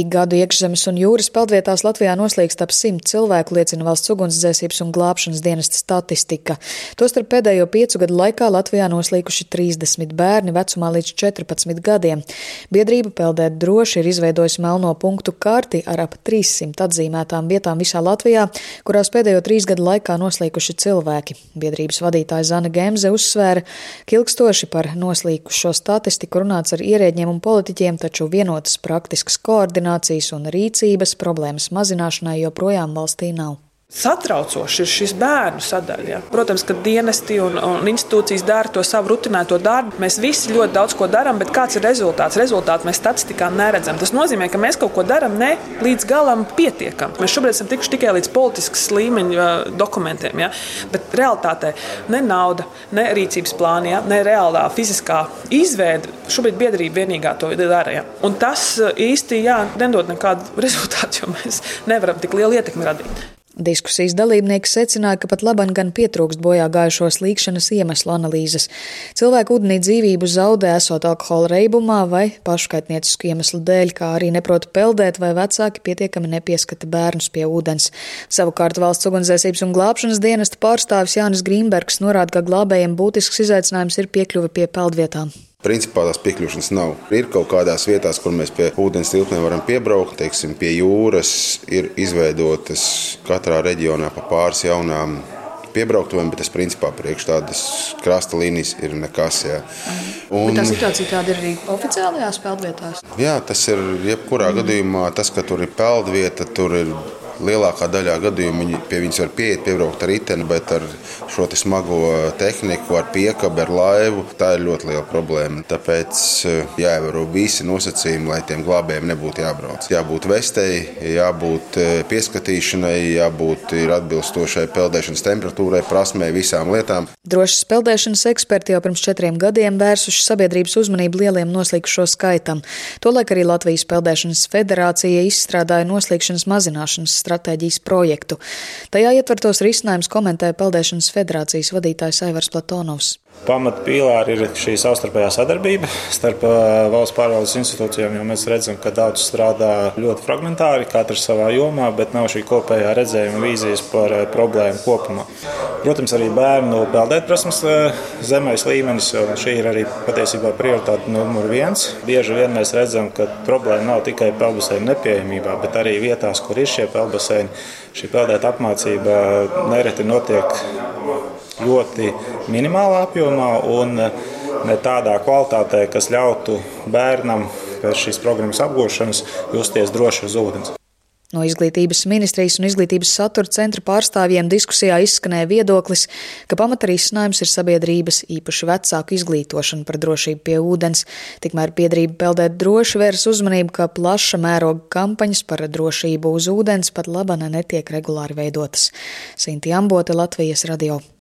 Ik gadu iekšzemes un jūras peldvietās Latvijā noslīkst ap simt cilvēku, liecina valsts ugunsdzēsības un glābšanas dienesta statistika. Tostarp pēdējo piecu gadu laikā Latvijā noslīkuši 30 bērni vecumā līdz 14 gadiem. Biedrība Peldēt droši ir izveidojusi melno punktu karti ar ap 300 atzīmētām vietām visā Latvijā, kurās pēdējo trīs gadu laikā noslīkuši cilvēki. Biedrības vadītāja Zana Gemze uzsvēra, ka ilgstoši par noslīkušo statistiku runāts ar ierēģiem un politiķiem, taču vienotas praktiskas koordinācijas koordinācijas un rīcības problēmas mazināšanai joprojām valstī nav. Satraucoši ir šis bērnu sadaļa. Ja. Protams, ka dienesti un, un institūcijas dara to savu rutinēto darbu. Mēs visi ļoti daudz ko darām, bet kāds ir rezultāts? Rezultātu mēs statistikā neredzam. Tas nozīmē, ka mēs kaut ko darām ne līdz galam pietiekami. Mēs šobrīd esam tikuši tikai līdz politiskas līmeņa dokumentiem, ja. bet realitātē ne nauda, ne rīcības plāni, ja, ne reālā fiziskā izveide. Šobrīd biedrība vienīgā to dara. Ja. Un tas īsti jā, nedod nekādu rezultātu, jo mēs nevaram tik lielu ietekmi radīt. Diskusijas dalībnieki secināja, ka pat labam gan pietrūkst bojā gājušo slīkšanas iemeslu analīzes. Cilvēku ūdenī dzīvību zaudē esot alkohola reibumā vai paškaitniecisku iemeslu dēļ, kā arī neprot peldēt vai vecāki pietiekami nepieskata bērnus pie ūdens. Savukārt valsts ugunsdzēsības un glābšanas dienesta pārstāvis Jānis Grīmbergs norāda, ka glābējiem būtisks izaicinājums ir piekļuve pie peldvietām. Principā tās piekļūšanas nav. Ir kaut kādās vietās, kur mēs pie ūdens tilpnēm varam piebraukt. Teiksim, pie jūras ir izveidotas katrā reģionā pa pāris jaunām piebrauktuvēm, bet tas principā priekš tādas krasta līnijas ir nekas. Jā. Un, bet tā situācija tāda ir arī oficiālajās peldvietās? Jā, tas ir jebkurā mm. gadījumā. Tas, ka tur ir peldvieta, tur ir lielākā daļā gadījumu viņi pie viņas var pieiet, piebraukt ar riteni, bet ar šo smago tehniku, ar piekabi, ar laivu, tā ir ļoti liela problēma. Tāpēc eh, jāievēro visi nosacījumi, lai tiem glābējiem nebūtu jābrauc. Jābūt vestei, jābūt eh, pieskatīšanai, jābūt atbilstošai peldēšanas temperatūrai, prasmei, visām lietām. Drošas peldēšanas eksperti jau pirms četriem gadiem vērsuši sabiedrības uzmanību lieliem noslīkušo skaitam. Tolaik arī Latvijas Peldēšanas federācija izstrādāja noslīkšanas mazināšanas stratēģijas projektu. Tajā ietvertos risinājumus komentē Peldēšanas federācijas vadītājs Aivars Platonovs. Pamatpīlāri ir šī savstarpējā sadarbība starp valsts pārvaldes institūcijām, jo mēs redzam, ka daudz strādā ļoti fragmentāri, katrs savā jomā, bet nav šī kopējā redzējuma vīzijas par problēmu kopumā. Protams, arī bērnu peldētprasmes zemais līmenis, un šī ir arī patiesībā prioritāte numur viens. Bieži vien mēs redzam, ka problēma nav tikai peldbaseinu nepieejamībā, bet arī vietās, kur ir šie peldbaseini. Šī peldēta apmācība nereti notiek ļoti minimālā apjomā un ne tādā kvalitātē, kas ļautu bērnam pēc šīs programmas apgūšanas justies droši uz ūdens. No izglītības ministrijas un izglītības satura centra pārstāvjiem diskusijā izskanēja viedoklis, ka pamatarīsinājums ir sabiedrības īpaši vecāku izglītošana par drošību pie ūdens. Tikmēr biedrība peldēt droši vērs uzmanību, ka plaša mēroga kampaņas par drošību uz ūdens pat labana netiek regulāri veidotas. Sinti Ambote, Latvijas radio.